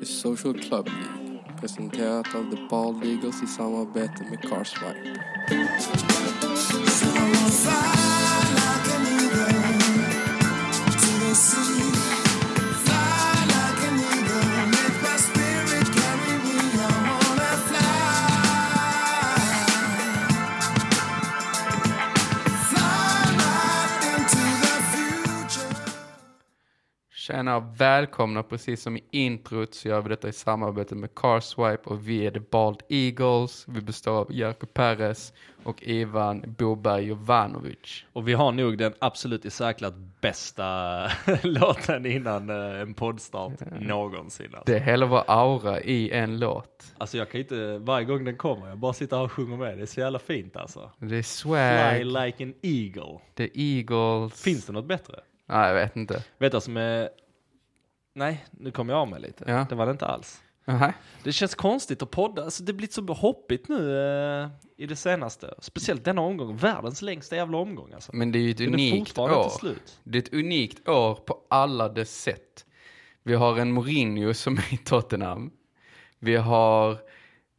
The Social Club League presenterat av The Bald Eagles i samarbete med Carswipe. Tjena och välkomna, precis som i introt så gör vi detta i samarbete med Carswipe och vi är The Bald Eagles. Vi består av Jerko Perez och Ivan Boberg Jovanovic. Och vi har nog den absolut i särklass bästa låten innan eh, en poddstart någonsin. Alltså. Det är hela vår aura i en låt. alltså jag kan inte, varje gång den kommer, jag bara sitter här och sjunger med. Det är så jävla fint alltså. Det är Fly swag, like an eagle. The Eagles. Finns det något bättre? Nej, jag vet inte. Vet du vad som är... Nej, nu kommer jag av mig lite. Ja. Det var det inte alls. Nej. Det känns konstigt att podda, alltså det blivit så hoppigt nu eh, i det senaste. Speciellt denna omgång, världens längsta jävla omgång alltså. Men det är ju ett Den unikt år. Det är ett unikt år på alla dess sätt. Vi har en Mourinho som är i Tottenham. Vi har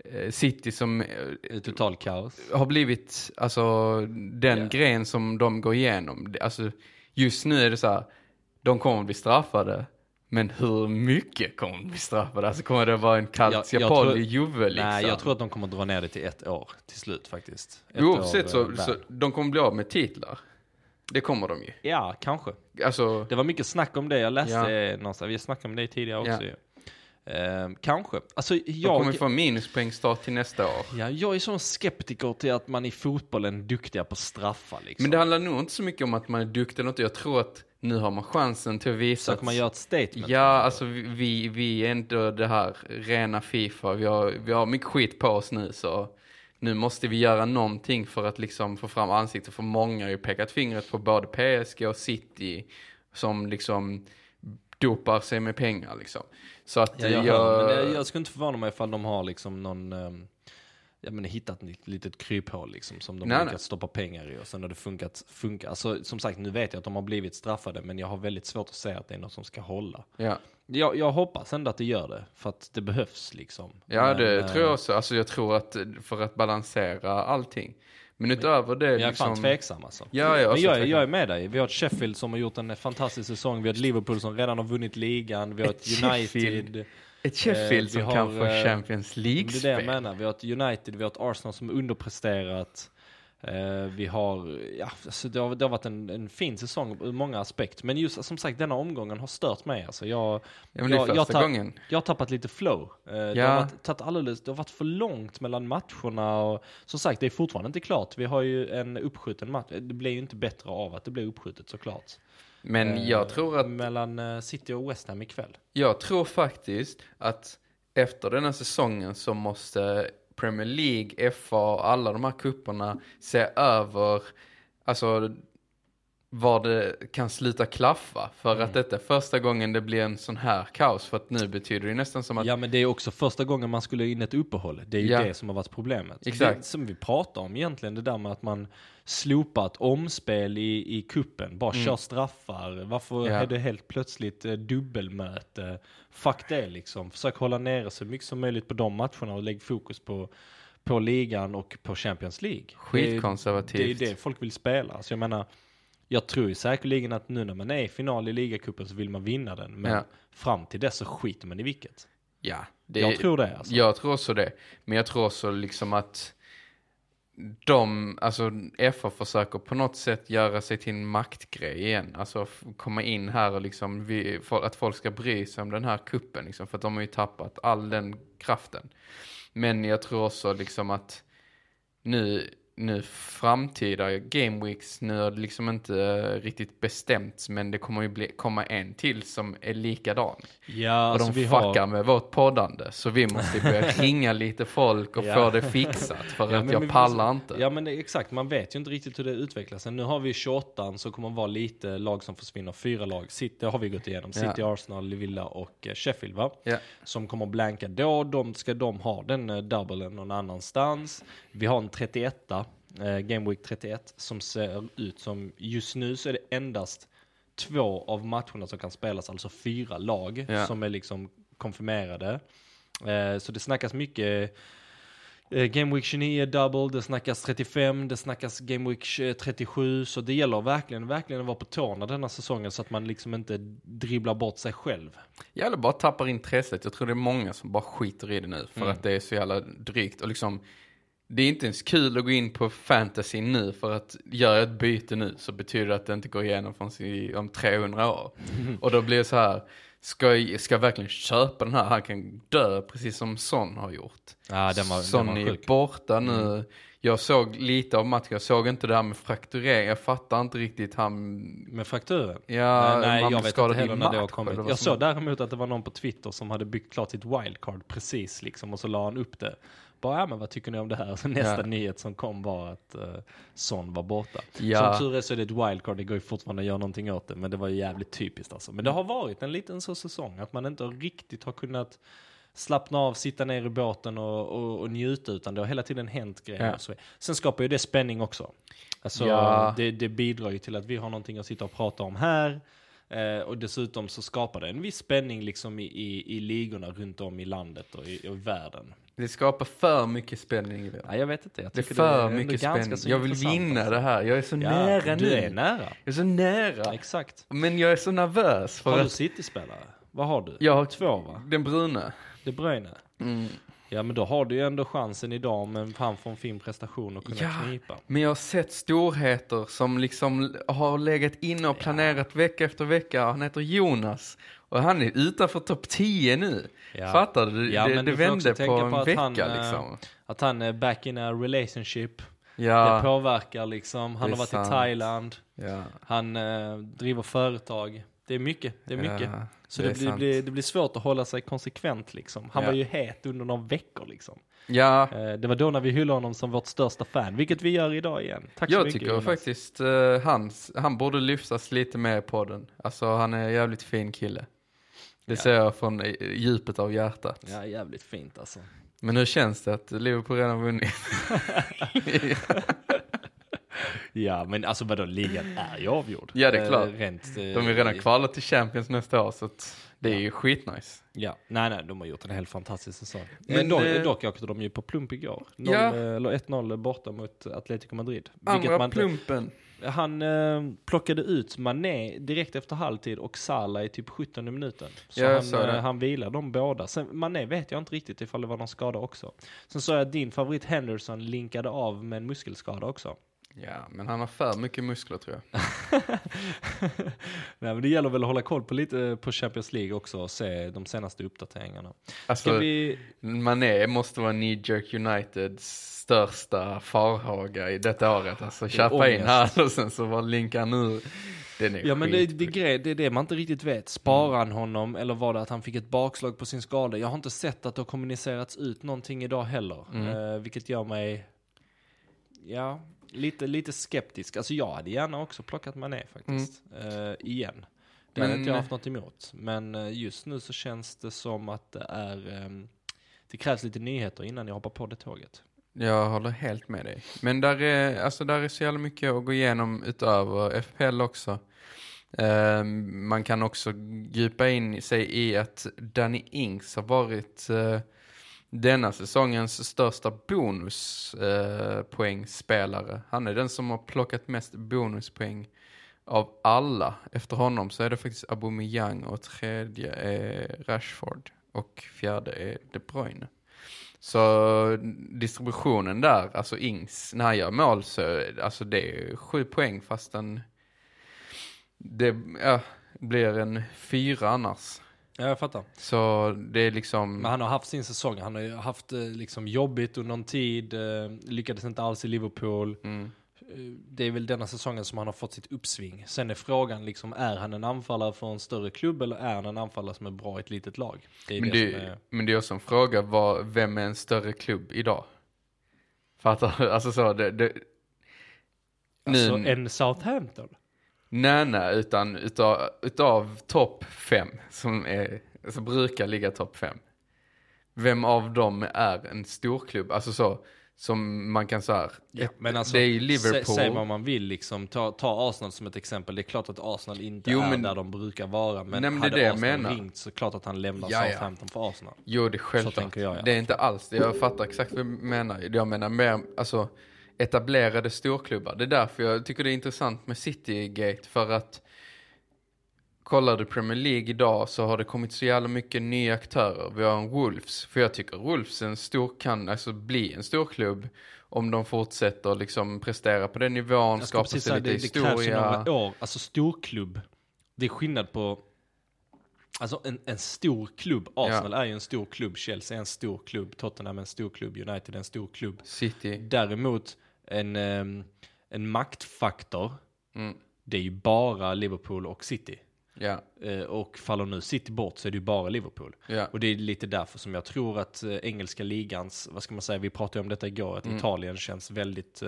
eh, City som eh, är total kaos. har blivit alltså den Ja. grejen som de går igenom. Alltså, just nu är det så här, de kommer att bli straffade. Men hur mycket kommer att bli straffade? Alltså kommer det vara en Calciapoli Juve liksom? Nej, jag tror att de kommer dra ner det till ett år till slut faktiskt. Ett Oavsett år, så, eh, så, de kommer bli av med titlar. Det kommer de ju. Ja, kanske. Alltså, Det var mycket snack om det, jag läste Ja. någonstans, vi snackade om det tidigare också Ja. Eh, kanske. Alltså de kommer jag, få minuspoängstart till nästa år. ja, jag är sån skeptiker till att man i fotbollen är duktiga på straffar liksom. Men det handlar nog inte så mycket om att man är duktig eller inte. Jag tror att nu har man chansen till att visa så kan man göra ett statement. Ja, alltså vi- vi, vi är inte det här rena Fifa. Vi har, vi har mycket skit på oss nu så nu måste vi göra någonting för att liksom få fram ansiktet. För många har ju pekat fingret på både PSG och City som liksom dopar sig med pengar liksom. Så att Ja, jag, hör, men jag skulle inte förvåna mig ifall de har liksom någon, um, ja men hittat ett litet kryphål liksom som de lyckats stoppa pengar i och sen har det funkat, funkat. Alltså som sagt nu vet jag att de har blivit straffade men jag har väldigt svårt att säga att det är något som ska hålla. ja. Jag, jag hoppas ändå att det gör det, för att det behövs liksom. ja, Men, det eh, tror jag också. Alltså jag tror att för att balansera allting. Men utöver det Jag är liksom... fan tveksam alltså. Ja, jag Men jag, tveksam. jag är med dig. Vi har ett Sheffield som har gjort en fantastisk säsong. Vi har ett Liverpool som redan har vunnit ligan. Vi har ett, Ett United. Sheffield Ett Sheffield Eh, som vi kan har, få eh, Champions Det är det jag League-spel. menar. Vi har ett United, vi har ett Arsenal som underpresterat. Eh, vi har, ja, alltså det, har, det har varit en, en fin säsong ur många aspekter. Men just som sagt, denna omgången har stört mig. Alltså jag, Ja, det jag, jag, tapp- jag har tappat lite flow. Eh, det, Ja. har varit, alldeles, det har varit för långt mellan matcherna. Och, som sagt, det är fortfarande inte klart. Vi har ju en uppskjuten match. Det blir ju inte bättre av att det blir uppskjutet såklart. Men Eh, jag tror att Mellan eh, City och West Ham ikväll. Jag tror faktiskt att efter den här säsongen så måste Premier League, FA och alla de här kupperna se över, alltså var det kan sluta klaffa. För Mm. att detta är första gången det blir en sån här kaos. För att nu betyder det nästan som att, Ja men det är också första gången man skulle in ett uppehåll. Det är ju Ja. det som har varit problemet. Exakt. Det, som vi pratar om egentligen, det där med att man slopar ett omspel i, i kuppen bara kör straffar. Varför Mm. Ja. är det helt plötsligt eh, dubbelmöte? Fuck det liksom. Försök hålla nere så mycket som möjligt på de matcherna och lägg fokus på, på ligan och på Champions League. Det Skitkonservativt. Det är det folk vill spela. Så jag menar, jag tror ju säkerligen att nu när man är i final i ligacupen så vill man vinna den. Men Ja. fram till dess så skiter man i vilket. ja. Det, Jag tror det alltså. Jag tror också det. Men jag tror också liksom att de, alltså FA försöker på något sätt göra sig till en maktgrej igen. Alltså komma in här och liksom, vi, att folk ska bry sig om den här kuppen liksom. För att de har ju tappat all den kraften. Men jag tror också liksom att nu, nu framtida game weeks, nu har det liksom inte eh, riktigt bestämts. Men det kommer ju bli, komma en till som är likadan. Ja, Och alltså de vi fuckar har... med vårt poddande. Så vi måste börja ringa lite folk och Ja. få det fixat. För Ja, att men jag vi- pallar inte. Ja men exakt, man vet ju inte riktigt hur det utvecklas. Nu har vi 28 så kommer vara lite lag som försvinner. Fyra lag. City har vi gått igenom. Ja. City, Arsenal, Villa och eh, Sheffield va? Ja. Som kommer blanka då. De, ska de ha den uh, doublen någon annanstans. Vi har en 31 eh, Game Week 31 som ser ut som, just nu så är det endast två av matcherna som kan spelas, alltså fyra lag Ja. som är liksom konfirmerade. Eh, så det snackas mycket eh, Game Week 29 double, det snackas 35, det snackas Game Week eh, 37, så det gäller verkligen, verkligen att vara på tårna denna säsongen så att man liksom inte dribblar bort sig själv. Jävlar bara tappar intresset. Jag tror det är många som bara skiter i det nu för Mm. att det är så jävla drygt. Och liksom, det är inte ens kul att gå in på fantasy nu för att gör jag ett byte nu så betyder det att det inte går igenom förrän i- om 300 år. Och då blir det så här, ska jag, ska jag verkligen köpa den här? Han kan dö precis som Son har gjort. Ja, den var, Son den var är. Mm. borta nu. Jag såg lite av matchen, jag såg inte det här med frakturering. Jag fattar inte riktigt han... Med frakturen? Ja, nej, nej jag vet inte heller när det har kommit. Jag såg är. däremot att det var någon på Twitter som hade byggt klart sitt wildcard precis liksom och så la han upp det. Bara, ja men vad tycker ni om det här? Så nästa Ja. nyhet som kom var att uh, Son var borta. Ja. Som tur är så är det ett wildcard, det går ju fortfarande att göra någonting åt det. Men det var ju jävligt typiskt alltså. Men det har varit en liten så säsong att man inte riktigt har kunnat slappna av, sitta ner i båten och, och, och njuta utan det har hela tiden hänt grejer. Ja. Så. Sen skapar ju det spänning också. Alltså, Ja. det, det bidrar ju till att vi har någonting att sitta och prata om här. Eh, och dessutom så skapar det en viss spänning liksom i, i, i ligorna runt om i landet och i, och i världen. Det skapar för mycket spänning. Ja, jag vet inte, jag Det är för ändå mycket ganska spänning. Jag vill vinna alltså. det här. Jag är så Ja, nära du nu. är nära. Jag är så nära. Exakt. Men jag är så nervös för Har du att City-spelare? Vad har du? jag har Två va? den bruna. De Bruyne? Mm. Ja men då har du ju ändå chansen idag med en han får en fin prestation och kunna Ja. knipa. Men jag har sett storheter som liksom har legat inne och planerat vecka efter vecka. Han heter Jonas. Och han är utanför topp 10 nu. Ja. Fattar du? Ja, det men det du vände på en på att vecka han, eh, liksom. Att han är back in a relationship. Det Ja, påverkar liksom. Han Det har varit sant. i Thailand. ja, Han eh, driver företag. Det är mycket, det är mycket. ja, Så det det, blir, sant. blir, det blir svårt att hålla sig konsekvent liksom. Han Ja. var ju het under några veckor liksom. Ja, Eh, det var då när vi hyllade honom som vårt största fan, vilket vi gör idag igen. Tack så jag mycket tycker Jonas. faktiskt uh, hans, han borde lyftas lite mer på den. Alltså han är en jävligt fin kille. Det ser jag från eh, djupet av hjärtat. Ja, jävligt fint alltså. Men hur känns det att Liverpool redan vunnit? Ja, men alltså vadå, ligan är ju avgjord. Ja, det är Eh, klart. Rent, eh, De är redan kvalat till Champions nästa år så det är ju skitnice. Ja, nej nej, de har gjort en helt fantastisk säsong. Men, Men dock, eh, dock åkte de ju på plump igår. Noll, Ja. eh, Eller 1-0 borta mot Atletico Madrid. Andra man plumpen. Han eh, plockade ut Mané direkt efter halvtid och Salah i typ 17 minuten. Så Ja, han, eh, han vilar dem båda. Sen, Mané vet jag inte riktigt ifall det var någon skada också. Sen såg jag att din favorit Henderson linkade av med en muskelskada också. Ja, men han har för mycket muskler tror jag. Nej men det gäller väl att hålla koll på lite eh, på Champions League också och se de senaste uppdateringarna. Alltså, vi... Mané måste vara New York Uniteds största farhaga i detta året. Alltså köpa in här och sen så bara linka han ur. Den är Ja men det, det, grej, det är det man inte riktigt vet. Sparar han honom eller var det att han fick ett bakslag på sin skada? Jag har inte sett att det har kommunicerats ut någonting idag heller. Mm. Eh, vilket gör mig, ja, lite, lite skeptisk. Alltså jag hade gärna också plockat Mané faktiskt. Eh, igen. Det hade Men- inte jag haft något emot. Men eh, just nu så känns det som att det är, ehm, det krävs lite nyheter innan jag hoppar på det tåget. Jag håller helt med dig. Men där är, alltså där är så jävla mycket att gå igenom utöver FPL också. Ehm, man kan också djupa in sig i att Danny Ings har varit eh, denna säsongens största bonuspoängspelare. Eh. Han är den som har plockat mest bonuspoäng av alla. Efter honom så är det faktiskt Aubameyang och tredje är Rashford och fjärde är De Bruyne. Så distributionen där, alltså Ings, när han gör mål så, alltså det är sju poäng fast den, det ja, blir en fyra annars. Ja, jag fattar. Så det är liksom, Men han har haft sin säsong. Han har haft eh, liksom jobbigt under någon tid. Eh, lyckades inte alls i Liverpool. mm, Eh, Det är väl denna säsongen som han har fått sitt uppsving. Sen är frågan liksom, är han en anfallare för en större klubb eller är han en anfallare som är bra i ett litet lag? Det men, det, det, är... men det är också en fråga, vad, vem är en större klubb idag? Fattar du? Alltså så, det, det Alltså nu- en Southampton? Nej, nej, utan utav, utav topp fem som är, alltså brukar ligga topp fem. Vem av dem är en storklubb? Alltså så, som man kan säga, Ja, men alltså, det är ju Liverpool. säg vad man vill liksom, ta, ta Arsenal som ett exempel. Det är klart att Arsenal inte Jo, är men- där de brukar vara. Men, Nej, men det är hade det Arsenal menar. ringt så klart att han lämnar Ja, ja. Southampton för Arsenal. Jo, det är självklart. tänker jag alla det är inte alls det. Jag fattar exakt vad du menar. Jag menar mer, alltså etablerade storklubbar. Det är därför jag tycker det är intressant med Citygate. För att kollar du Premier League idag så har det kommit så jävla mycket nya aktörer. Vi har en Wolves. För jag tycker Wolves är en stor, kan alltså bli en stor klubb om de fortsätter liksom prestera på den nivån, skapa sig lite det, det krävs historia. år. Alltså storklubb. Det är skillnad på Alltså en, en stor klubb, Arsenal är ju en stor klubb, Chelsea är en stor klubb, Tottenham är en stor klubb, United är en stor klubb. City. Däremot en, ehm, en maktfaktor, Mm. det är ju bara Liverpool och City. Eh, Och faller nu City bort så är det ju bara Liverpool. ja. Och det är lite därför som jag tror att eh, engelska ligans, vad ska man säga, vi pratade om detta igår, att Mm. Italien känns väldigt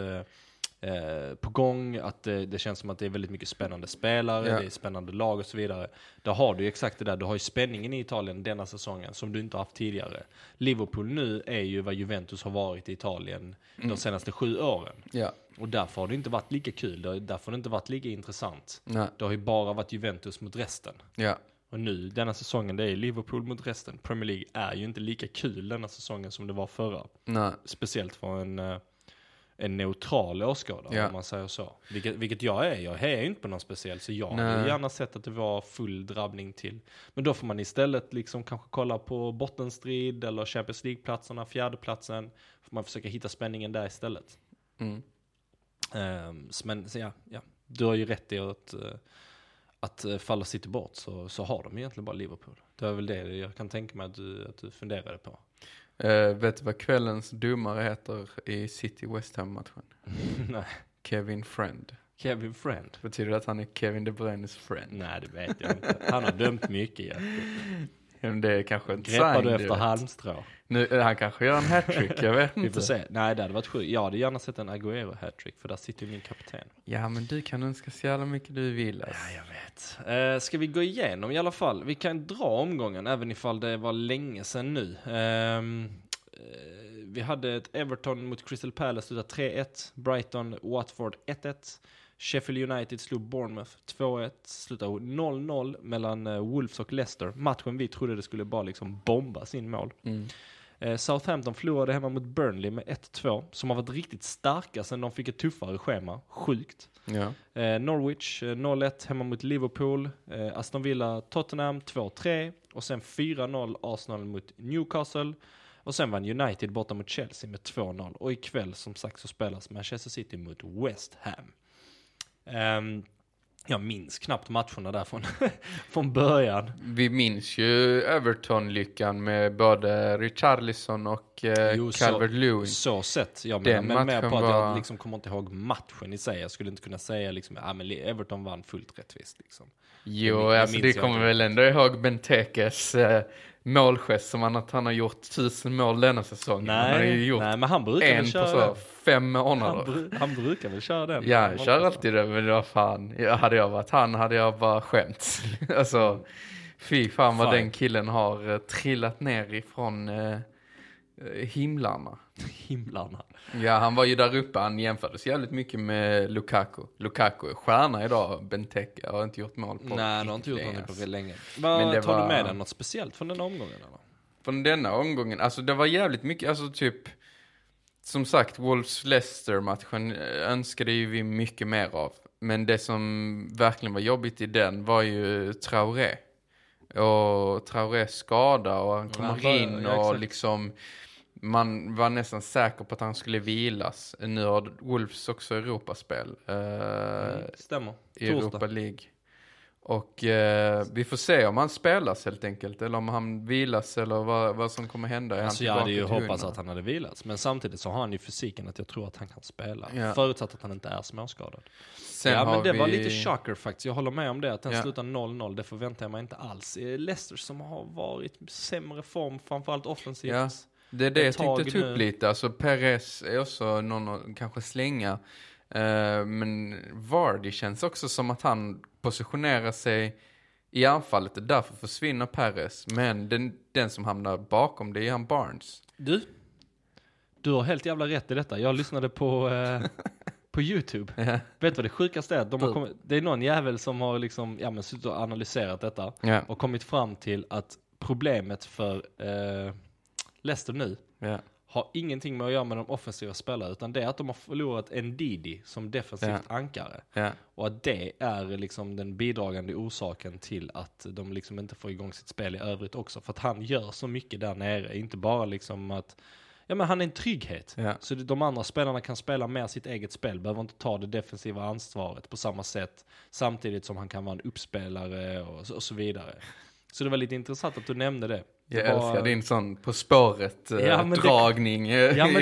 eh, på gång, att det, det känns som att det är väldigt mycket spännande spelare, Ja. det är spännande lag och så vidare. Där har du ju exakt det där, du har ju spänningen i Italien denna säsongen som du inte har haft tidigare. Liverpool nu är ju vad Juventus har varit i Italien Mm. de senaste sju åren. ja. Och därför har det inte varit lika kul, därför har det inte varit lika intressant. Nej. Det har ju bara varit Juventus mot resten. Ja. Och nu, denna säsongen, det är Liverpool mot resten. Premier League är ju inte lika kul denna säsongen som det var förra. Nej. Speciellt för en, eh, en neutral åskådare, Ja. om man säger så. Vilket, vilket jag är. Jag hejar ju inte på någon speciell, så jag hade Nej. gärna sett att det var full drabbning till. Men då får man istället liksom kanske kolla på bottenstrid eller Champions League-platserna, fjärdeplatsen. Får man försöka hitta spänningen där istället. Mm. Så men ja, ja, du har ju rätt i att, eh, att uh, faller City bort så, så har de egentligen bara Liverpool. Det är väl det jag kan tänka mig att du, att du funderade på. Eh, vet du vad kvällens domare heter i City West Ham-matchen? Nej. Kevin Friend. Kevin Friend? Betyder det att han är Kevin De Bruynes friend? Nej, det vet jag inte. Han har dömt mycket. Det är kanske en Greppar du efter halmstrå? Nu, eh, han kanske gör en hattrick, jag vet Vi inte. får se. Nej, det hade varit sjukt. Jag hade gärna sett en Agüero hattrick för där sitter ju min kapten. Ja, men du kan önska så jävla mycket du vill. Alltså. Ja, jag vet. Eh, ska vi gå igenom i alla fall? Vi kan dra omgången även ifall det var länge sedan nu. Ehm, eh, vi hade ett Everton mot Crystal Palace, slutat 3-1. Brighton, Watford 1-1. Sheffield United slog Bournemouth 2-1. Slutade 0-0 mellan eh, Wolves och Leicester. Matchen vi trodde det skulle bara liksom bomba sin mål. Mm. Eh, Southampton förlorade hemma mot Burnley med 1-2, som har varit riktigt starka sen de fick ett tuffare schema. Sjukt. Ja. Eh, Norwich eh, 0-1 hemma mot Liverpool. Aston Villa Tottenham 2-3. Och sen 4-0 Arsenal mot Newcastle. Och sen vann United borta mot Chelsea med 2-0. Och ikväll som sagt så spelas Manchester City mot West Ham. Ehm, jag minns knappt matcherna där från, från början. Vi minns ju Everton-lyckan med både Richarlison och eh, Jo, så- Calvert-Lewin. Så sett, jag menar, men matchen på att var- jag liksom kommer inte ihåg matchen i sig. Jag skulle inte kunna säga liksom, ja men Everton vann fullt rättvist liksom. Jo, det alltså jag kommer väl ändå ihåg Bentekes eh, målgest som han, att han har gjort tusen mål denna säsong. han har ju gjort nej men han brukar en på så den. fem Han, månader. bru- han brukar väl köra den. Ja, jag kör alltid det, men vad fan. Ja, hade jag varit han hade jag bara skämts. alltså, fy fan vad Fan. den killen har eh, trillat ner ifrån eh, eh, himlarna. Himlarna. Ja, han var ju där uppe, han jämfördes jävligt mycket med Lukaku. Lukaku är stjärna idag, Benteke har inte gjort mål på Nej, han har inte gjort alltså. på länge. Vad Men det tar var- du med dig? Något speciellt från den omgången eller? Från denna omgången, alltså det var jävligt mycket, alltså typ Som sagt, Wolves-Leicester-matchen eh, önskade ju vi mycket mer av. Men det som verkligen var jobbigt i den var ju Traoré. Och Traorés skada och han Ja, kommer börjar- in ja, och exakt. liksom man var nästan säker på att han skulle vilas. Nu har Wolves också Europaspel. eh, Mm, stämmer. i Torsdag. Europa League. Och eh, vi får se om han spelas helt enkelt, eller om han vilas eller vad, vad som kommer hända. Är Alltså jag hade ju hoppats att han hade vilats. Men samtidigt så har han ju fysiken att jag tror att han kan spela. Ja. Förutsatt att han inte är småskadad. Sen ja men det vi... var lite shocker faktiskt. Jag håller med om det. Att den Ja. slutar 0-0. Det förväntar jag mig inte alls. Leicester som har varit sämre form, framförallt offensivt. Ja. Det är det jag tänkte ta upp nu. lite. Alltså Perez är också någon att kanske slänga. Eh, men Vardy känns också som att han positionerar sig i anfallet. Därför försvinner Perez. Men den, den som hamnar bakom det är han Barnes. Du, Du har helt jävla rätt i detta. Jag lyssnade på, eh, på YouTube. Ja. Vet du vad det sjukaste är? De har Du. kommit, det är någon jävel som har liksom, ja men suttit och analyserat detta Ja. och kommit fram till att problemet för eh, Leicester nu Ja. har ingenting med att göra med de offensiva spelarna utan det är att de har förlorat Ndidi som defensivt ankare. Ja. Och att det är liksom den bidragande orsaken till att de liksom inte får igång sitt spel i övrigt också. För att han gör så mycket där nere, inte bara liksom att Ja men han är en trygghet. Så de andra spelarna kan spela mer sitt eget spel, behöver inte ta det defensiva ansvaret på samma sätt. Samtidigt som han kan vara en uppspelare och, och så vidare. Så det var lite intressant att du nämnde det. Jag Det var- älskar din sån På spåret eh, Ja, eh, Ja men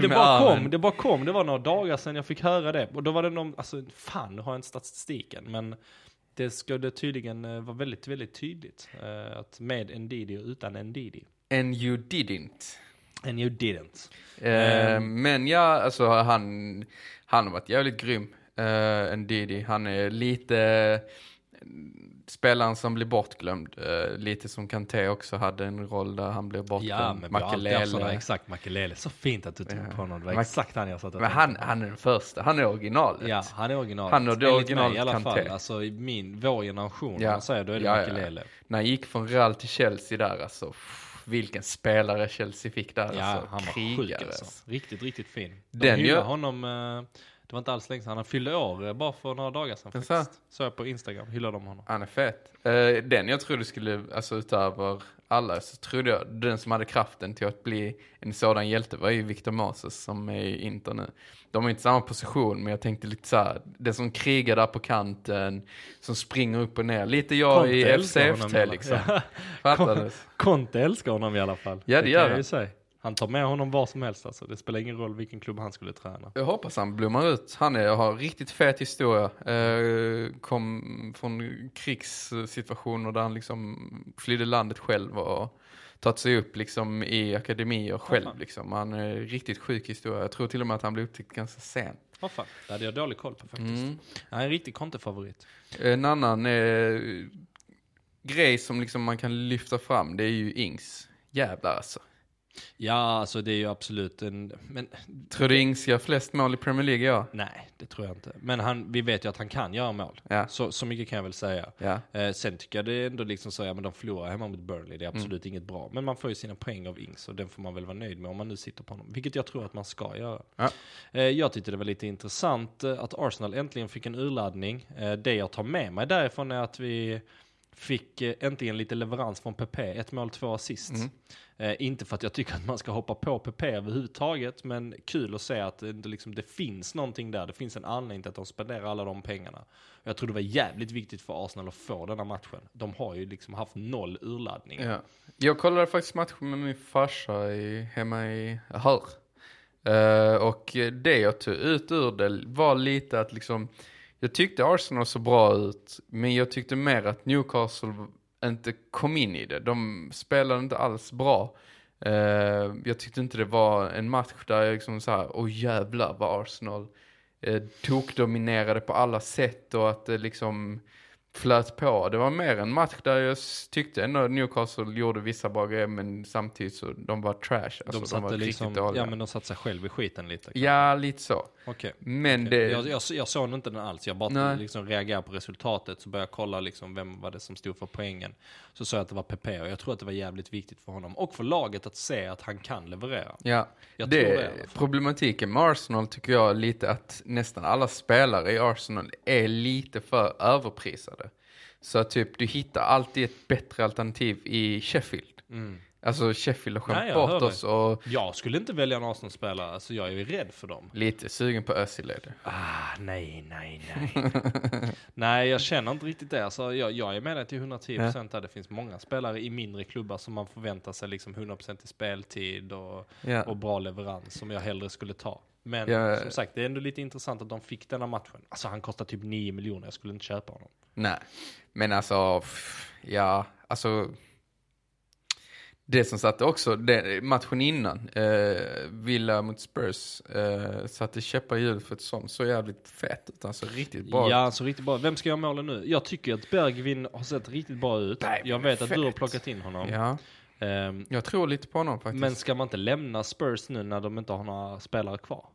det med bara armen. kom, det bara kom, det var några dagar sedan jag fick höra det. Och då var det någon, alltså fan nu har jag inte statistiken, men det skulle tydligen eh, vara väldigt, väldigt tydligt. eh, att med Ndidi och utan Ndidi. And you didn't. And you didn't. Eh, Ehm. men ja, alltså han, han har varit jävligt grym. Uh, Ndidi, han är lite eh, spelaren som blir bortglömd. Eh, lite som Kanté också hade en roll där han blev bortglömd. Ja men haft sådana, Makelele. exakt, Makelele. Så fint att du tog Ja. på honom, det var Mac- exakt han jag satt Men han, han är den första, han är originalet. Ja, han är original. Han mig originalet i alla Kanté. fall. Alltså i min, vår generation, Ja. om man säger då är det Ja, ja, ja. Makelele. När han gick från Real till Chelsea där alltså. pff, Vilken spelare Chelsea fick där Ja, alltså. han var Krigare, sjuk alltså. Riktigt, riktigt fin. De Den hyllade gör- honom, det var inte alls länge sedan, han fyllde år eh, bara för några dagar sedan Jaså? faktiskt. Så jag på Instagram, hyllade de honom. Han är fet. Eh, den jag trodde skulle, alltså utöver alla, så trodde jag den som hade kraften till att bli en sådan hjälte var ju Victor Moses som är i Inter nu. De har inte samma position, men jag tänkte lite så här, det som krigar där på kanten, som springer upp och ner. Lite jag Conte i älskar honom i FCFT alla- liksom. Ja. Fattades? Conte älskar honom i alla fall. Ja, det gör kan jag han. ju säga. Han tar med honom var som helst alltså. Det spelar ingen roll vilken klubb han skulle träna. Jag hoppas han blommar ut. Han är, har riktigt fet historia. Eh, kom från krigssituationer där han liksom flydde landet själv och tagit sig upp liksom i akademier själv. fan. Liksom. Han är riktigt sjuk historia. Jag tror till och med att han blev upptäckt ganska sent. Vad fan, det hade jag dålig koll på faktiskt. Mm. Han är en riktig Conte-favorit. En annan eh, grej som liksom man kan lyfta fram det är ju Ings. Jävlar alltså. Ja, alltså det är ju absolut en, men Tror du Ings gör flest mål i Premier League? Ja. nej, det tror jag inte. Men han, vi vet ju att han kan göra mål. Ja. Så, så mycket kan jag väl säga. ja. Eh, sen tycker jag det är ändå liksom så, ja men de förlorar hemma mot Burnley, det är absolut inget bra. Men man får ju sina poäng av Ings och den får man väl vara nöjd med om man nu sitter på honom. Vilket jag tror att man ska göra. Ja. Eh, jag tyckte det var lite intressant eh, att Arsenal äntligen fick en urladdning. Eh, det jag tar med mig därifrån är att vi fick eh, äntligen lite leverans från PP, ett mål, två assist. Mm. Eh, inte för att jag tycker att man ska hoppa på PP överhuvudtaget, men kul att se att det, liksom, det finns någonting där. Det finns en anledning till att de spenderar alla de pengarna. Jag tror det var jävligt viktigt för Arsenal att få den här matchen. De har ju liksom haft noll urladdning. Ja. Jag kollade faktiskt matchen med min farsa i, hemma i Hör. Eh, och det jag tog ut ur det var lite att liksom, jag tyckte Arsenal såg bra ut, men jag tyckte mer att Newcastle inte kom in i det. De spelade inte alls bra. Uh, jag tyckte inte det var en match där jag liksom så här, åh jävlar vad Arsenal uh, tokdominerade på alla sätt och att det liksom flöt på. Det var mer en match där jag tyckte ändå Newcastle gjorde vissa bra grejer men samtidigt så de var trash. Alltså, de de, var liksom, riktigt dåliga. ja men de satte sig själv i skiten lite. Ja, lite så. Okej. Men Okej. det... Jag, jag, jag såg inte den alls, jag bara Nej. liksom reagerade på resultatet, så började jag kolla liksom vem var det som stod för poängen. Så såg jag att det var PP och jag tror att det var jävligt viktigt för honom och för laget att se att han kan leverera. Ja, Jag det, det problematiken med Arsenal tycker jag lite att nästan alla spelare i Arsenal är lite för överprisade. Så typ du hittar alltid ett bättre alternativ i Sheffield. Mm. Alltså Sheffield har Nej, skämt jag bort oss och Jag skulle inte välja en Arsenal-spelare, alltså jag är ju rädd för dem. lite sugen på Özil är det. Ah, nej, nej, nej. nej, jag känner inte riktigt det. Alltså, jag, jag är med dig till 110% där. Det finns många spelare i mindre klubbar som man förväntar sig liksom 100% i speltid och, Ja. och bra leverans som jag hellre skulle ta. Men Ja. som sagt, det är ändå lite intressant att de fick denna matchen. Alltså han kostar typ 9 miljoner, jag skulle inte köpa honom. Nej, men alltså, ja, alltså. Det som satte också, det, matchen innan, eh, Villa mot Spurs, eh, satte käppar i hjulet för ett sånt, så jävligt fett ut, alltså riktigt bra. Ja, så riktigt bra. Vem ska göra målen nu? Jag tycker att Bergvin har sett riktigt bra ut. Nej, jag vet att du har fett. plockat in honom. Ja, Ehm, Jag tror lite på honom faktiskt. men ska man inte lämna Spurs nu när de inte har några spelare kvar?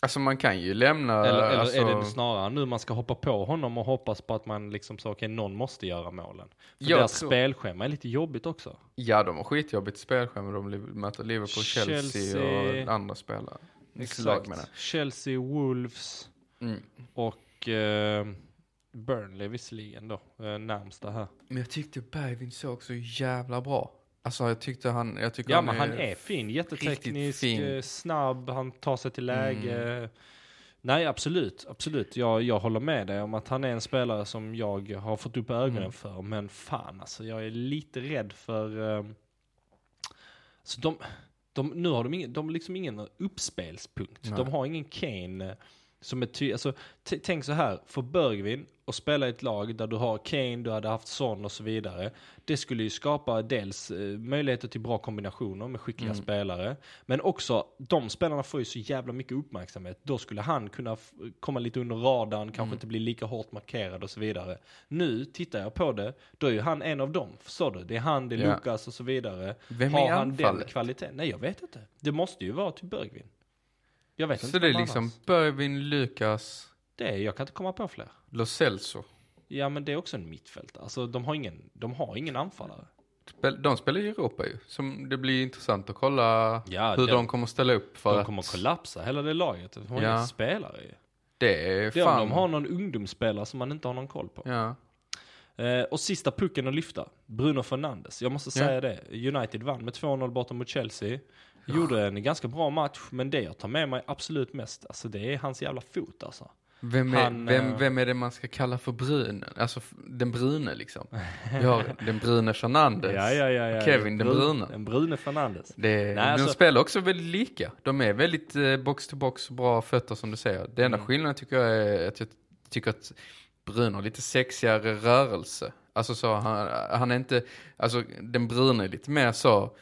Alltså man kan ju lämna... Eller, eller alltså, är det snarare nu man ska hoppa på honom och hoppas på att man liksom så, okej någon måste göra målen. För Jag deras tror- spelschema är lite jobbigt också. Ja, de har skitjobbigt spelschema. De möter Liverpool, Chelsea, Chelsea. och andra spelare. Menar Chelsea, Wolves mm. och eh, Burnley visserligen då, eh, närmsta här. Men jag tyckte Bergvin såg så jävla bra. Alltså jag tyckte han... Jag tycker Ja men han är fin, jätteteknisk, fin. eh, snabb, han tar sig till läge. Mm. Nej absolut, absolut. Jag, jag håller med dig om att han är en spelare som jag har fått upp ögonen Mm. för. Men fan alltså, jag är lite rädd för... Eh, så de, de, nu har de, ingen, de liksom ingen uppspelspunkt. Nej. De har ingen Kane som är ty- alltså, Tänk så här, för Bergvin och spela i ett lag där du har Kane, du hade haft Son och så vidare. Det skulle ju skapa dels eh, möjligheter till bra kombinationer med skickliga Mm. spelare. Men också, de spelarna får ju så jävla mycket uppmärksamhet. Då skulle han kunna komma lite under radarn, kanske Mm. inte bli lika hårt markerad och så vidare. Nu tittar jag på det, då är ju han en av dem. Förstår du? Det är han, det är Ja. Lukas och så vidare. Vem har han den kvaliteten? Nej, jag vet inte. Det måste ju vara till Bergvin. Jag vet Så inte det är vem liksom annars. Bergvin, Lukas, Det är, jag kan inte komma på fler. Lo Celso. Ja, men det är också en mittfältare. Alltså, de har ingen, de har ingen anfallare. Spel- De spelar i Europa ju. Som det blir intressant att kolla Ja, hur det- de kommer ställa upp för de kommer att kollapsa, hela det laget. De har Ja. inga spelare ju. det är Det är fan... om de har någon ungdomsspelare som man inte har någon koll på. Ja. Eh, och sista pucken att lyfta, Bruno Fernandes. Jag måste säga Ja. det. United vann med 2-0 borta mot Chelsea. Gjorde en ganska bra match, men det jag tar med mig absolut mest, alltså det är hans jävla fot alltså. Vem är, Han, vem, eh, vem är det man ska kalla för brunen? Alltså den brune liksom. Vi har den brune Fernandes. Kevin den brune. En Brune Fernandes. Det, Nej, de alltså- spelar också väldigt lika. De är väldigt eh, box to box, bra fötter som du säger. Det enda Mm. skillnaden tycker jag är att jag tycker att Bruno har lite sexigare rörelse. Alltså så, han, han är inte, alltså den brune är lite mer så,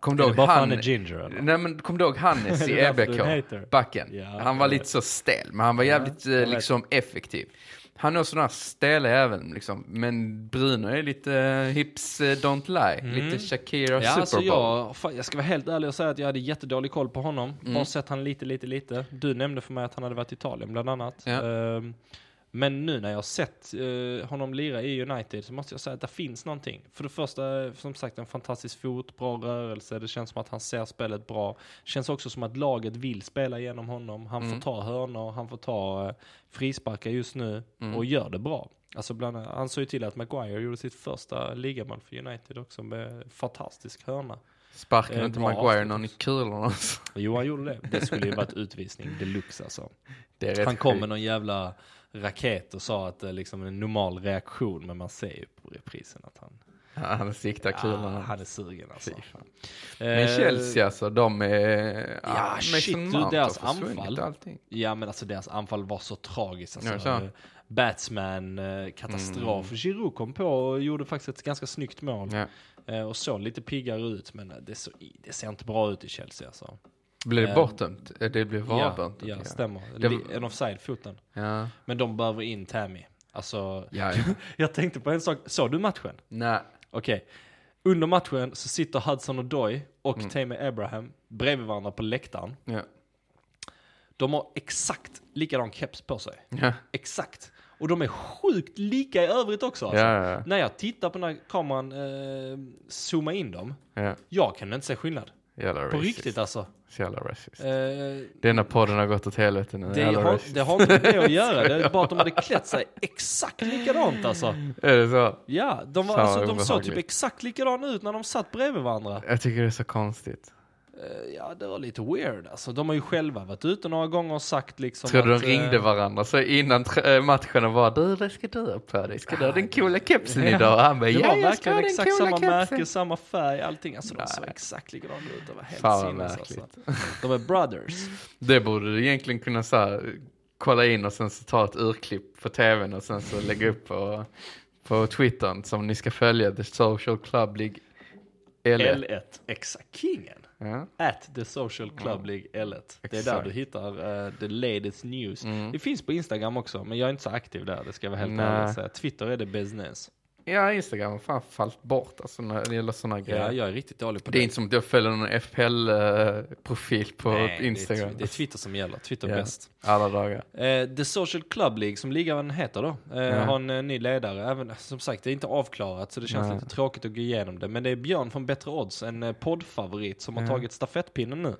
kom du ihåg han, är ginger eller? nej men kom du ihåg Hannes i EBK, backen? Ja, han var jag lite så stel, men han var Ja, jävligt jag eh, vet. liksom effektiv. Han är sån här stela även liksom, men Bruno är lite eh, hips eh, don't lie, Mm. lite Shakira Ja, Super alltså Bowl. jag, fan, jag ska vara helt ärlig och säga att jag hade jättedålig koll på honom. Mm. Bara sett han lite, lite, lite. Du nämnde för mig att han hade varit i Italien bland annat. Ja. Ehm, men nu när jag har sett eh, honom lira i United så måste jag säga att det finns någonting. För det första, som sagt, en fantastisk fot, bra rörelse. Det känns som att han ser spelet bra. Känns också som att laget vill spela genom honom. Han Mm. får ta hörnor, han får ta eh, frisparkar just nu Mm. och gör det bra. Alltså bland, han såg ju till att Maguire gjorde sitt första ligamål för United också med fantastisk hörna. Sparkade Eh, inte Maguire någon i kulorna? alltså. Jo, han gjorde det. Det skulle ju varit utvisning deluxe alltså. Det Han kom med någon jävla raket och sa att det är liksom en normal reaktion, men man ser ju på reprisen att han, Ja, Han siktar ja, kulorna. han är sugen alltså. Eh, Men Chelsea alltså, de är... Ja, shit, du, deras anfall. Allting. Ja men alltså deras anfall var så tragiskt. Alltså, Ja, så. Eh. Mm. Giroud kom på och gjorde faktiskt ett ganska snyggt mål. Ja. Eh, och såg lite piggare ut, men det, så, det ser inte bra ut i Chelsea alltså. Blir det Eh, bortdömt? Eh, Det blir Ja, vardömt? ja okej. stämmer. Det Li- var- En offside-foten. Ja. Men de behöver in Tammy. Alltså, Ja, ja. jag tänkte på en sak. Såg du matchen? Nej. Okej. Under matchen så sitter Hudson och Doy och Mm. Tammy Abraham bredvid varandra på läktaren. Ja. De har exakt likadan keps på sig. Ja. Exakt. Och de är sjukt lika i övrigt också. Alltså. Ja, ja, När jag tittar på den här kameran, eh, zooma in dem. ja. Jag kan inte se skillnad. Jävla På racist. riktigt alltså. Så jävla racist. Eh, Denna podden har gått åt helvete nu. det, har, racist. det har inte med det att göra. Det är bara att de hade klätt sig exakt likadant alltså. Är det så? Ja, de, var, alltså, de såg typ exakt likadana ut när de satt bredvid varandra. Jag tycker det är så konstigt. Eh, Ja, det var lite weird alltså. De har ju själva varit ute några gånger och sagt liksom Tror du att, de ringde eh, varandra så innan äh, matchen och bara du, vad ska du ha på dig? Ska du ha den coola kepsen Ja. idag? Och han bara, Det ja, var jag verkligen exakt samma kepsen. märke, samma färg, allting. Alltså de Nej. såg exakt likadana ut. Det var helt Fan sinnes alltså. De är brothers. Det borde du egentligen kunna så här, kolla in och sen så ta ett urklipp på tvn och sen så lägga upp på, på Twittern som ni ska följa, The Social Club League L1. L1, exakt kingen. Ja. At the social club League L1. Det är där du hittar uh, the latest news. Mm. Det finns på Instagram också, men jag är inte så aktiv där, det ska jag vara helt ärlig säga. Twitter är det business. Ja, Instagram har fan fallit bort alltså när det gäller sådana grejer. Ja, jag är riktigt dålig på det är det. inte som att jag följer någon FPL-profil på Nej, Instagram. Det är, det är Twitter som gäller. Twitter Ja. bäst. Alla dagar. Eh, The Social Club League, som ligan heter då, eh, Ja. har en eh, ny ledare. Även, som sagt, det är inte avklarat så det känns Nej. lite tråkigt att gå igenom det. Men det är Björn från Bättre Odds, en eh, poddfavorit som har Ja. tagit stafettpinnen nu.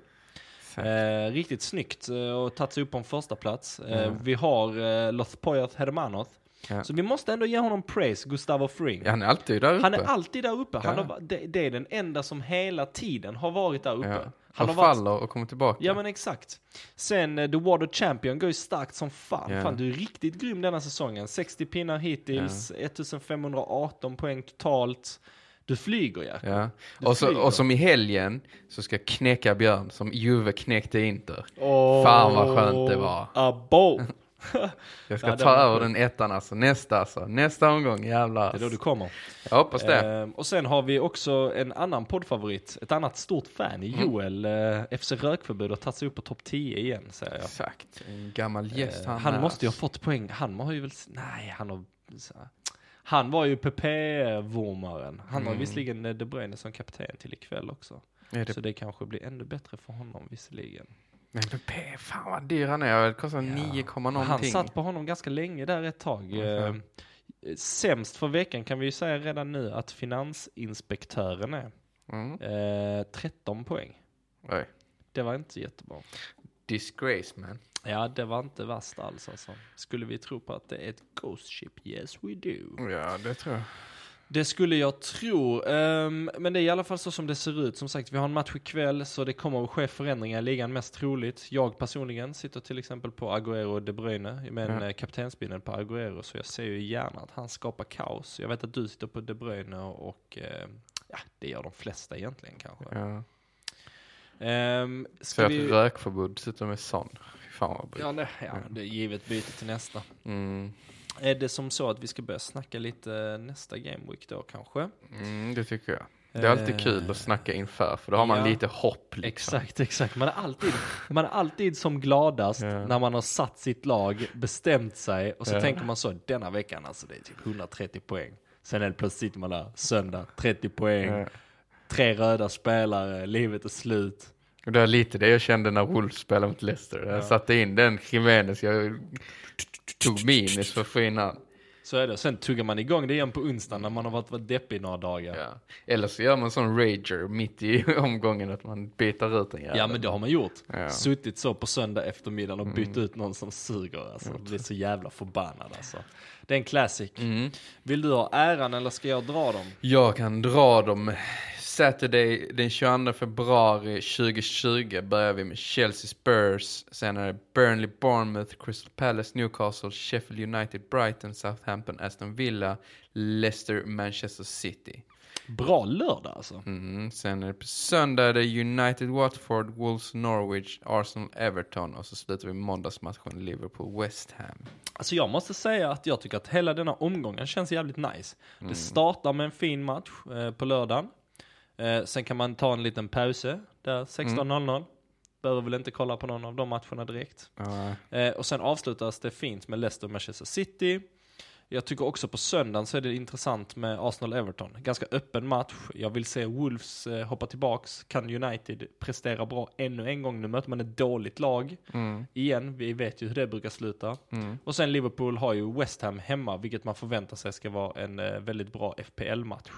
Eh, riktigt snyggt eh, och tagit sig upp på en första plats. Eh. Vi har eh, Los Poyas Hermanos. Ja. Så vi måste ändå ge honom praise, Gustavo Fring. Ja, han är alltid där uppe. Han är alltid där uppe. Han Ja. har, det, det är den enda som hela tiden har varit där uppe. ja. Han Han har varit, faller och kommer tillbaka. ja men exakt. Sen eh, The Water Champion går ju starkt som fan. Ja. Fan du är riktigt grym denna säsongen. 60 pinnar hittills, 1518 poäng totalt. Du flyger ja. Ja. Och, så, flyger. och som i helgen så ska jag knäcka Björn som Juve knäckte Inter. Åh, Fan, vad skönt det var. Abo! Jag ska ta över den ettan alltså. Nästa alltså. Nästa omgång, jävlar. Det är då du kommer. Jag hoppas det. Ehm, och sen har vi också en annan poddfavorit, ett annat stort fan, Mm. Joel. Eh, FC Rökförbud har tagit sig upp på topp 10 igen säger jag. Exakt. En gammal gäst Eh, han han är, måste ju ha fått poäng. Han har ju väl, nej han har, han var ju PP-vurmaren. Han har Mm. visserligen eh, De Bruyne som kapten till ikväll också. Det... Så det kanske blir ännu bättre för honom visserligen. Men P, fan vad dyr han är. Det kostar Ja. 9, Han någonting. satt på honom ganska länge där ett tag. Eh, Sämst för veckan kan vi ju säga redan nu att Finansinspektören är. Mm. Eh, 13 poäng. Oj. Det var inte jättebra. Disgrace man. Ja, det var inte värst alls alltså. Skulle vi tro på att det är ett Ghost Ship? Yes we do. Ja, det tror jag. Det skulle jag tro. Ehm, men det är i alla fall så som det ser ut. Som sagt, vi har en match ikväll så det kommer att ske förändringar i ligan mest troligt. Jag personligen sitter till exempel på Agüero och De Bruyne med Ja. ja. kaptensbindeln på Agüero. Så jag ser ju gärna att han skapar kaos. Jag vet att du sitter på De Bruyne och eh, ja, det gör de flesta egentligen kanske. Ja. Um, ska att vi... rökförbud sitter med sån. Fan vad bra. Ja, det, ja, det är givet byte till nästa. Mm. Är det som så att vi ska börja snacka lite nästa Game Week då kanske? Mm, det tycker jag. Det är alltid Eh, kul att snacka inför, för då har man ja. lite hopp liksom. Exakt, exakt. Man är alltid, man är alltid som gladast Ja. när man har satt sitt lag, bestämt sig och så Ja. tänker man så, denna veckan alltså det är typ 130 poäng. Sen är det plötsligt man där, söndag, 30 poäng, Ja. tre röda spelare, livet är slut. Och det är lite det jag kände när Wolves spelade mot Leicester. Jag Ja. satte in den Jimenez, jag tog minus för att få in han. Så är det. Sen tuggar man igång det igen på onsdagen när man har varit, varit deppig några dagar. Ja. Ja. Eller så gör man sån rager mitt i omgången att man byter ut en jävel. men det har man gjort. Ja. Suttit så på söndag eftermiddag och bytt Mm. ut någon som suger. Alltså. Blir så jävla förbannad alltså. Det är en classic. Mm. Vill du ha äran eller ska jag dra dem? Jag kan dra dem. Saturday den 22 februari 2020 börjar vi med Chelsea Spurs. Sen är det Burnley, Bournemouth, Crystal Palace, Newcastle, Sheffield United, Brighton, Southampton, Aston Villa, Leicester, Manchester City. Bra lördag alltså. Mm. Sen är det på söndag är det United, Watford, Wolves, Norwich, Arsenal, Everton och så slutar vi måndagsmatchen Liverpool, West Ham. Alltså jag måste säga att jag tycker att hela denna omgången känns jävligt nice. Det startar med en fin match eh, på lördagen. Eh, sen kan man ta en liten pause där 16.00. Behöver väl inte kolla på någon av de matcherna direkt. Ja, Eh, och sen avslutas det fint med Leicester och Manchester City. Jag tycker också på söndagen så är det intressant med Arsenal-Everton. Ganska öppen match. Jag vill se Wolves eh, hoppa tillbaks. Kan United prestera bra ännu en gång? Nu möter man ett dåligt lag. mm, Igen, vi vet ju hur det brukar sluta. mm. Och sen Liverpool har ju West Ham hemma, vilket man förväntar sig ska vara en eh, väldigt bra FPL-match.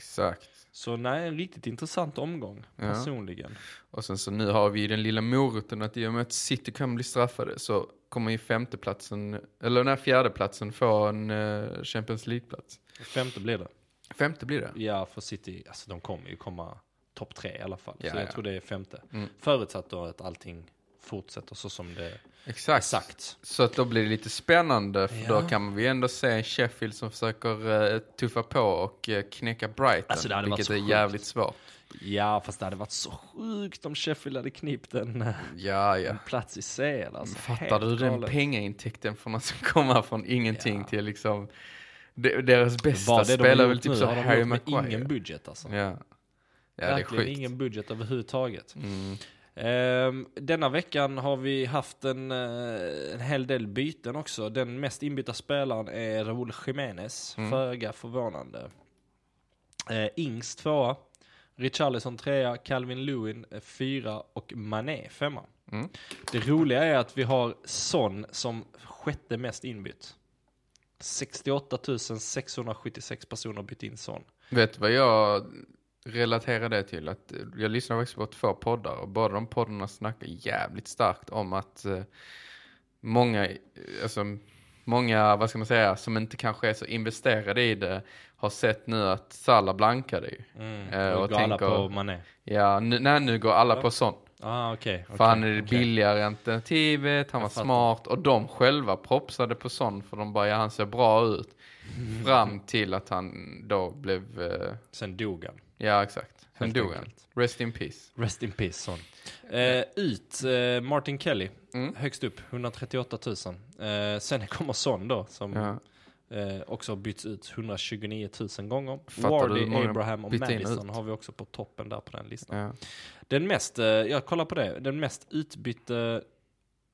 Exakt. Så nej, en riktigt intressant omgång, Ja. personligen. Och sen så nu har vi den lilla moroten att i och med att City kan bli straffade så kommer ju femteplatsen, eller den här fjärdeplatsen få en eh, Champions League-plats. Femte blir det. Femte blir det. Ja, för City, alltså de kommer ju komma topp tre i alla fall. Ja, så jag ja. tror det är femte. Mm. Förutsatt då att allting fortsätter så som det Exakt. sagt. Så att då blir det lite spännande för Ja. då kan vi ändå se en Sheffield som försöker eh, tuffa på och eh, knäcka Brighton. Alltså, det hade varit vilket så är sjukt. jävligt svårt. Ja, fast det hade varit så sjukt om Sheffield hade knippt en, eh, Ja, ja. en plats i CL. Alltså, Fattar du den galet. pengaintäkten från att komma från ingenting Ja. till liksom de, deras bästa Vad spelare väl typ så Harry med Maguire. ingen budget alltså. Ja. Ja, det är Verkligen sjukt. ingen budget överhuvudtaget. Mm. Ehm, denna veckan har vi haft en, eh, en hel del byten också. Den mest inbytta spelaren är Raúl Jiménez, Mm. föga förvånande. Uh, Ings tvåa, Richarlison trea, Calvin Lewin eh, fyra och Mané femma. Mm. Det roliga är att vi har Son som sjätte mest inbytt. 68 676 personer bytt in Son. Vet du vad jag relaterar det till? Att eh, jag lyssnar faktiskt på två poddar och båda de poddarna snackar jävligt starkt om att eh, många, eh, alltså många, vad ska man säga, som inte kanske är så investerade i det har sett nu att Salah blankade ju. Eh, och går alla tänker- på Mané. Ja, nu, nej, nu går alla på sånt. Ah, okej. För okej, han är det okej. billigare alternativet, han Jag var fattar. smart och de själva propsade på sån för de bara, ja han ser bra ut. Fram till att han då blev, eh, Sen dog han. Ja exakt, sen dog han. Rest in peace. Rest in peace, Son. Eh, ut, eh, Martin Kelly. Mm. Högst upp, 138 000. Eh, sen kommer Son då, som Ja. eh, också har bytts ut 129 000 gånger. Fattar Wardy, Abraham och Madison har vi också på toppen där på den listan. Ja. Den mest, eh, jag kollar på det, den mest utbytte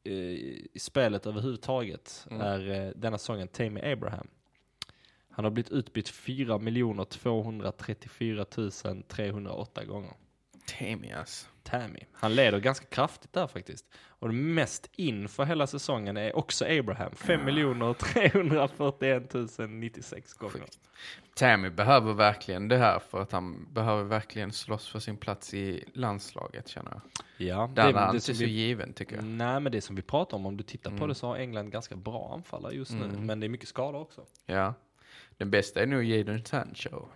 eh, i spelet överhuvudtaget Mm. är eh, denna säsongen Tammy Abraham. Han har blivit utbytt 4 234 308 gånger. Temias. Tammy. Han leder ganska kraftigt där faktiskt. Och mest in för hela säsongen är också Abraham. 5 341 096 gånger. Tammy behöver verkligen det här för att han behöver verkligen slåss för sin plats i landslaget känner jag. Ja, Den är det inte som så vi- given tycker jag. Nej, men det som vi pratar om, om du tittar på Mm. det så har England ganska bra anfallare just nu. Mm. Men det är mycket skador också. Ja. Den bästa är nog Jadon Sancho.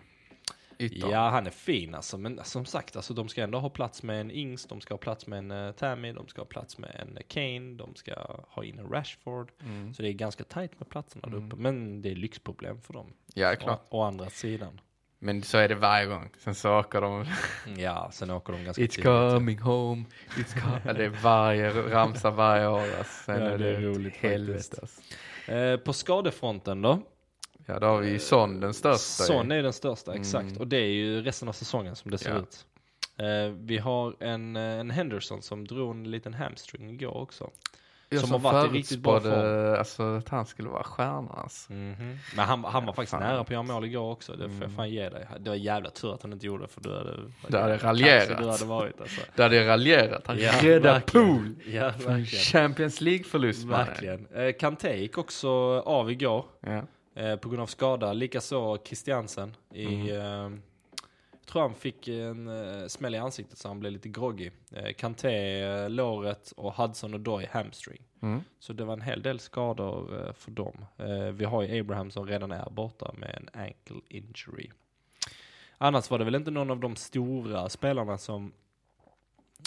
Ytter. Ja, han är fin alltså. Men som sagt, alltså, de ska ändå ha plats med en Ings, de ska ha plats med en uh, Tammy, de ska ha plats med en eh, Kane, de ska ha in en Rashford. Mm. Så det är ganska tajt med platserna där Mm. uppe. Men det är lyxproblem för dem. Ja, klart. Å, å andra sidan. Men så är det varje gång. Sen så åker de Ja, sen åker de ganska It's tidigt. coming home, it's coming. Det är varje ramsa varje år. Alltså. Sen Ja, är det är roligt helvete. Alltså. Eh, på skadefronten då? Ja, då har vi Son, den största. Son är den största, Mm. exakt. Och det är ju resten av säsongen som det ser Ja. ut. Eh, vi har en, eh, en Henderson som drog en liten hamstring igår också. Jag som som har varit i riktigt bra förutspådde, alltså, att han skulle vara stjärna. Alltså. Men han, han var faktiskt Fan. nära på att göra mål igår också, det får jag Mm. fan ge dig. Det var jävla tur att han inte gjorde det, för du hade... Du hade raljerat. Du hade varit alltså. Det hade jag raljerat. Han Ja, räddade pool Ja. Champions League-förlust. Verkligen. Eh, Kanté gick också av igår. Ja. Eh, på grund av skada. Likaså Christiansen. I, Mm. eh, jag tror han fick en eh, smäll i ansiktet så han blev lite groggy. Eh, Kanté, eh, låret och Hudson och Doy hamstring. Mm. Så det var en hel del skador eh, för dem. Eh, vi har ju Abraham som redan är borta med en ankle injury. Annars var det väl inte någon av de stora spelarna som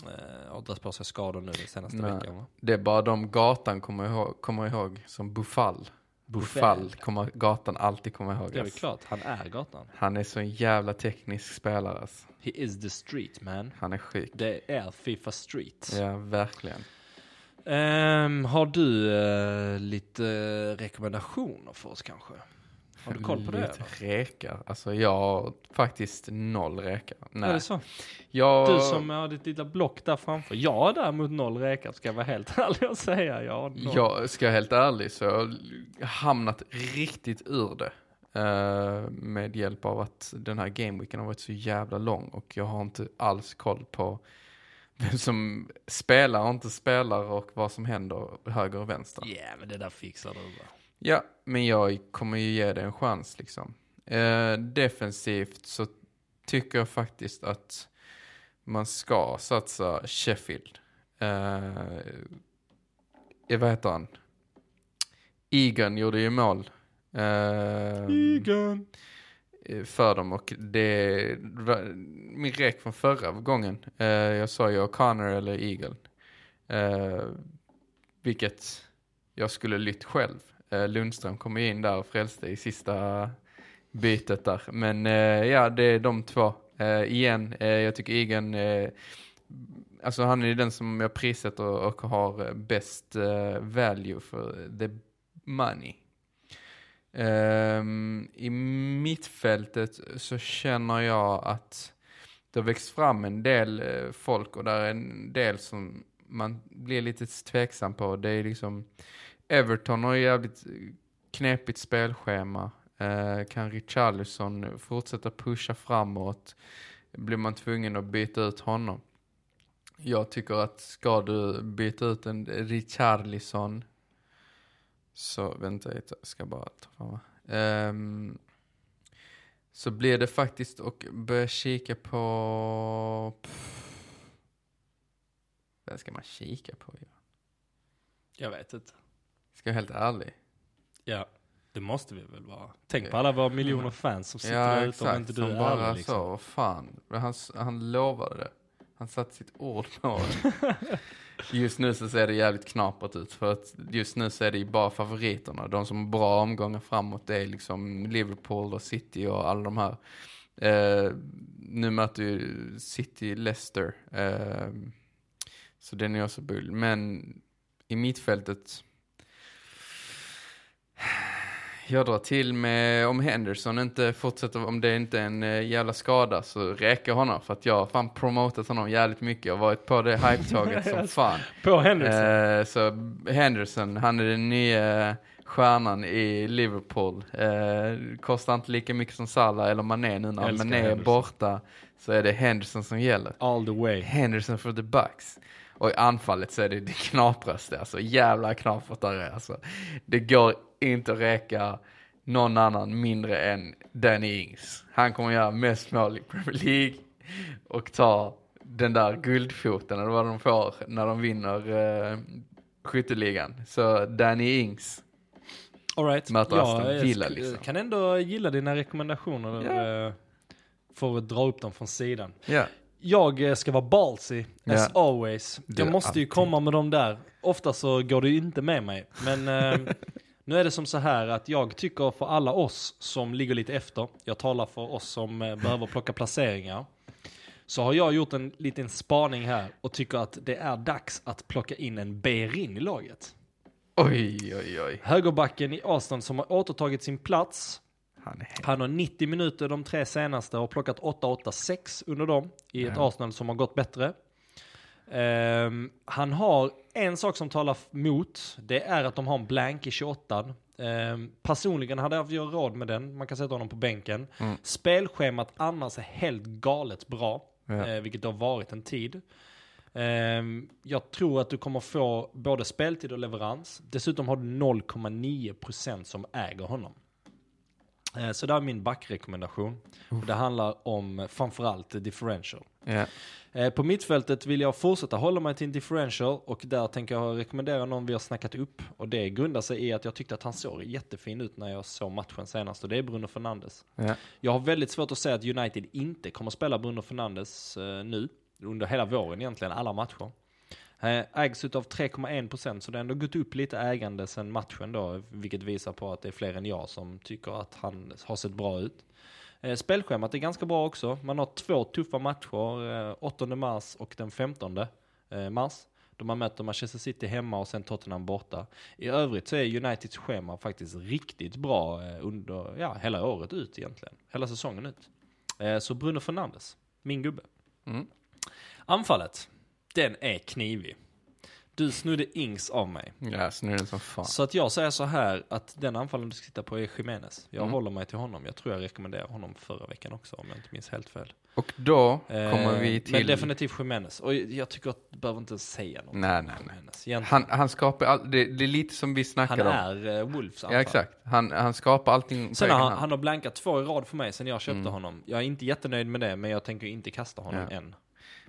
eh, har dragit på sig skador nu den senaste Nej. veckan va? Det är bara de gatan kommer ihåg, kommer ihåg som Buffal. Buffal. Kommer gatan alltid komma ihåg. Det är väl klart, han är gatan. Han är så en jävla teknisk spelare. Alltså. He is the street man. Han är sjuk. Det är Fifa Street. Ja, verkligen. Ehm, har du eh, lite rekommendationer för oss kanske? Har du koll på det? Eller? rekar. Alltså jag har faktiskt noll rekar. Är Nej. det så? Jag, Du som har ditt lilla block där framför. Jag har däremot noll räkor ska jag vara helt ärlig och säga. Jag jag ska jag helt ärlig så jag har hamnat riktigt ur det. eh, med hjälp av att den här gameweeken har varit så jävla lång och jag har inte alls koll på vem som spelar och inte spelar och vad som händer höger och vänster. Ja, men det där fixar du bara. Ja, men jag kommer ju ge det en chans liksom. Eh, defensivt så tycker jag faktiskt att man ska satsa Sheffield. Eh, vad heter han? Egan gjorde ju mål. Eh, Egan. för dem och det var min rek från förra gången. Eh, jag sa ju O'Connor eller Eagle. Eh, vilket jag skulle lytt själv. Eh, Lundström kom ju in där och frälste i sista bytet där. Men eh, ja, det är de två. Eh, igen, eh, jag tycker Igen eh, alltså han är ju den som jag prissätter och har bäst eh, value för the money. Ehm, I mittfältet så känner jag att det har växt fram en del eh, folk och där är en del som man blir lite tveksam på. Det är liksom, Everton har ju jävligt eh, knepigt spelschema. Eh, kan Richarlison fortsätta pusha framåt blir man tvungen att byta ut honom. Jag tycker att ska du byta ut en Richarlison så vänta lite, jag ska bara ta fram um, Så blir det faktiskt och börja kika på... Pff, vad ska man kika på? Ja? Jag vet inte. Ska jag vara helt ärlig? Ja, det måste vi väl vara. Tänk på alla våra miljoner fans som sitter Ja där ute om inte du som är bara ärlig. Liksom. så, fan. Han, han lovade det. Han satte sitt ord på det. Just nu så ser det jävligt knapert ut för att just nu så är det ju bara favoriterna. De som har bra omgångar framåt det är liksom Liverpool och City och alla de här. Eh, nu möter ju City Leicester. Eh, så den är också bull. Men i mittfältet jag drar till med om Henderson inte fortsätter, om det inte är en eh, jävla skada så räcker honom för att jag har fan promotat honom jävligt mycket och varit på det hype-tåget som fan. På Henderson. Eh, så Henderson, han är den nya stjärnan i Liverpool. Eh, kostar inte lika mycket som Salah eller Mané nu när Mané är borta så är det Henderson som gäller. All the way. Henderson for the Bucks. Och i anfallet så är det det knapraste, alltså jävla knapert där är alltså. Det går inte att räcka någon annan mindre än Danny Ings. Han kommer göra mest mål i Premier League och ta den där guldfoten, eller vad de får när de vinner uh, skytteligan. Så Danny Ings. All right. Möter Aston jag Villa, sk- liksom. kan ändå gilla dina rekommendationer. Ja. eh, Får dra upp dem från sidan. Ja. Jag eh, ska vara ballsy, as Ja. always. Jag måste ju alltid. komma med dem där. Ofta så går det ju inte med mig. Men eh, nu är det som så här att jag tycker för alla oss som ligger lite efter, jag talar för oss som eh, behöver plocka placeringar, så har jag gjort en liten spaning här och tycker att det är dags att plocka in en Berin i laget. Oj, oj, oj. Högerbacken i Arsenal som har återtagit sin plats. Han är Han har 90 minuter de tre senaste och plockat 8-8-6 under dem i ett Ja. Arsenal som har gått bättre. Ehm, han har en sak som talar mot, det är att de har en blank i 28. Um, personligen hade jag råd med den, man kan sätta honom på bänken. Mm. Spelschemat annars är helt galet bra, Ja. eh, vilket det har varit en tid. Ehm, jag tror att du kommer få både speltid och leverans. Dessutom har du 0,9% som äger honom. Eh, Så det är min backrekommendation. Och det handlar om eh, framförallt differential. Eh, På mittfältet vill jag fortsätta hålla mig till en differential och där tänker jag rekommendera någon vi har snackat upp. Och det grundar sig i att jag tyckte att han såg jättefin ut när jag såg matchen senast och det är Bruno Fernandes. Ja. Jag har väldigt svårt att säga att United inte kommer spela Bruno Fernandes eh, nu, under hela våren egentligen, alla matcher. Eh, Ägs utav 3,1% så det har ändå gått upp lite ägande sedan matchen då, vilket visar på att det är fler än jag som tycker att han har sett bra ut. Eh, Spelschemat är ganska bra också. Man har två tuffa matcher, eh, 8 mars och den 15 eh, mars. Då man möter Manchester City hemma och sen Tottenham borta. I övrigt så är Uniteds schema faktiskt riktigt bra eh, under ja, hela året ut egentligen. Hela säsongen ut. Eh, Så Bruno Fernandes, min gubbe. Mm. Anfallet, den är knivig. Du snodde Ings av mig. Ja, snurren som fan. Så att jag säger så här att den anfallaren du ska titta på är Jimenez. Jag Mm. håller mig till honom. Jag tror jag rekommenderar honom förra veckan också om jag inte minns helt fel. Och då kommer Eh, vi till... Men definitivt Jimenez. Och jag tycker att du behöver inte säga något Nej, nej, nej. Han, han skapar all, det, det är lite som vi han, snackade om. är uh, Wolves anfall. Ja, exakt. Han, han skapar allting Sen har han, han har blankat två i rad för mig sen jag köpte Mm. honom. Jag är inte jättenöjd med det, men jag tänker inte kasta honom Ja. än.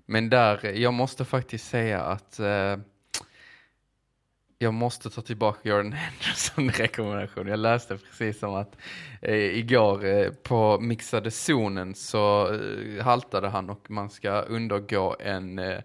Men där, jag måste faktiskt säga att eh, jag måste ta tillbaka Jordan Henderson rekommendation. Jag läste precis som att eh, igår eh, på mixade zonen så eh, haltade han och man ska undergå en eh,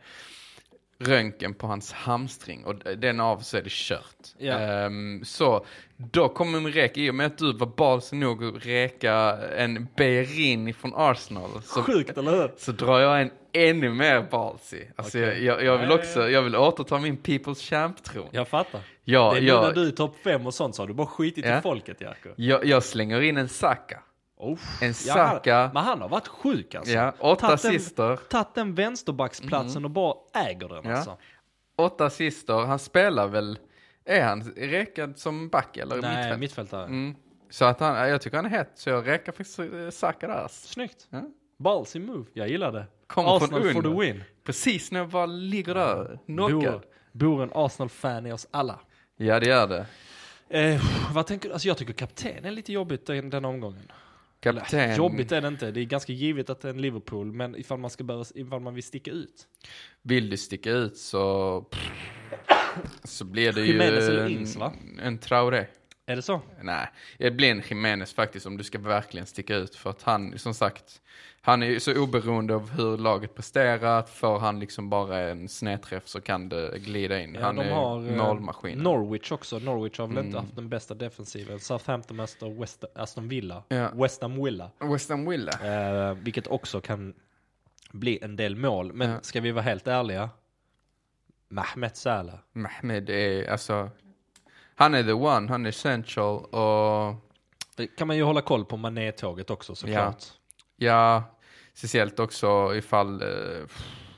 röntgen på hans hamstring och den av så är det kört. Ja. Ehm, så då kommer min rek, i och med att du var balsig nog att reka en Berin från Arsenal. Så, Sjukt, eller hur? så drar jag en ännu mer ballsy. Alltså Okej. jag, jag, jag vill också, jag vill återta min People's Champ-tron. Jag fattar. Ja, det är nu när jag, du är topp fem och sånt så har du bara skitit Ja. i folket, Jerko. jag, jag slänger in en Saka. Oh, En ja, Saka. men han har varit sjuk alltså. Ja, åtta assister. Tagit den vänsterbacksplatsen och bara äger den Ja. alltså. Åtta assister. Han spelar väl, är han räkad som back eller Nej, mittfält? mittfältare. Mm. Så att han, jag tycker han är het, så jag räkar faktiskt eh, Saka där. Snyggt. Ja. Ballsy move, jag gillar det. Kommer från Arsenal for the win. Precis när jag bara ligger där, knockad. Bor, bor en Arsenal-fan i oss alla. Ja, det gör det. Eh, vad tänker du? Alltså jag tycker kapten är lite jobbigt den, den omgången. Kapten. Eller, jobbigt är det inte. Det är ganska givet att det är en Liverpool. Men ifall man ska behöva, ifall man vill sticka ut. Vill du sticka ut så, så blir det Jimenez ju eller en, Ings, va? en Traoré. Är det så? Nej, det blir en Jimenez faktiskt om du ska verkligen sticka ut. För att han, som sagt, han är ju så oberoende av hur laget presterar. Får han liksom bara en snedträff så kan det glida in. Ja, han de är har, eh, målmaskin. Norwich också. Norwich har väl inte Mm. haft den bästa defensiven. Southampton och West, Aston Villa. Ja. West Ham Villa. West Ham Villa. Eh, vilket också kan bli en del mål. Men Ja. ska vi vara helt ärliga. Mehmet Salah. Mehmed är, alltså, han är the one, han är central och Det kan man ju hålla koll på Mané-tåget också såklart. ja, speciellt också ifall eh,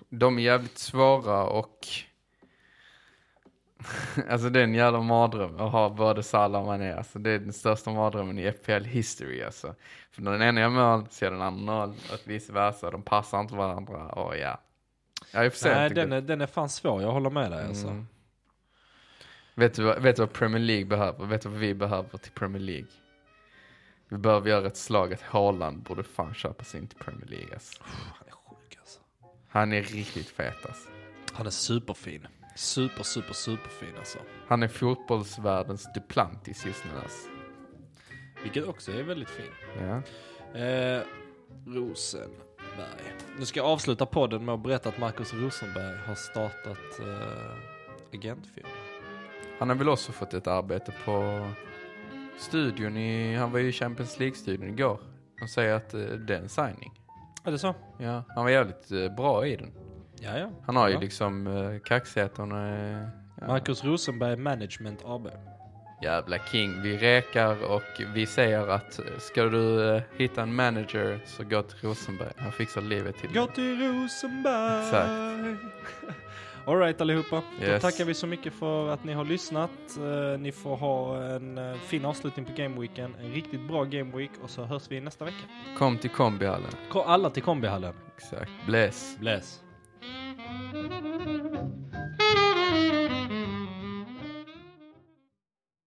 de är jävligt svåra och Alltså det är en jävla mardröm att ha både Salah och Mané. Alltså det är den största mardrömmen i FPL history alltså. För när den ena gör mål så gör den andra noll och vice versa. De passar inte varandra och ja. Ja, Nej, jag tycker- den är, den är fan svår. Jag håller med dig alltså. Mm. Vet, du, vad- vet du vad Premier League behöver? Vet du vad vi behöver till Premier League? Vi behöver göra ett slag att Haaland borde fan köpa sig in till Premier League alltså. Han är sjuk alltså. Han är riktigt fet alltså. Han är superfin. Super, super, superfin alltså. Han är fotbollsvärldens Duplantis just nu alltså. Vilket också är väldigt fin. Ja. Eh, Rosenberg. Nu ska jag avsluta podden med att berätta att Marcus Rosenberg har startat eh, agentfirma. Han har väl också fått ett arbete på studion i, han var ju i Champions League-studion igår. De säger att eh, det är en signing. Är det så? Ja, han var jävligt eh, bra i den. Ja, ja. Han har ju Ja. liksom uh, kaxigheten eh, ja. Marcus Rosenberg Management AB. Jävla king. Vi rekar och vi säger att eh, ska du eh, hitta en manager så gå till Rosenberg. Han fixar livet till Gå dig. till Rosenberg! Exakt. Alright allihopa, då Yes. tackar vi så mycket för att ni har lyssnat. Eh, ni får ha en eh, fin avslutning på Gameweeken, en riktigt bra Gameweek och så hörs vi nästa vecka. Kom till kombihallen. Kom alla till kombihallen. Exakt. Bless. Bless.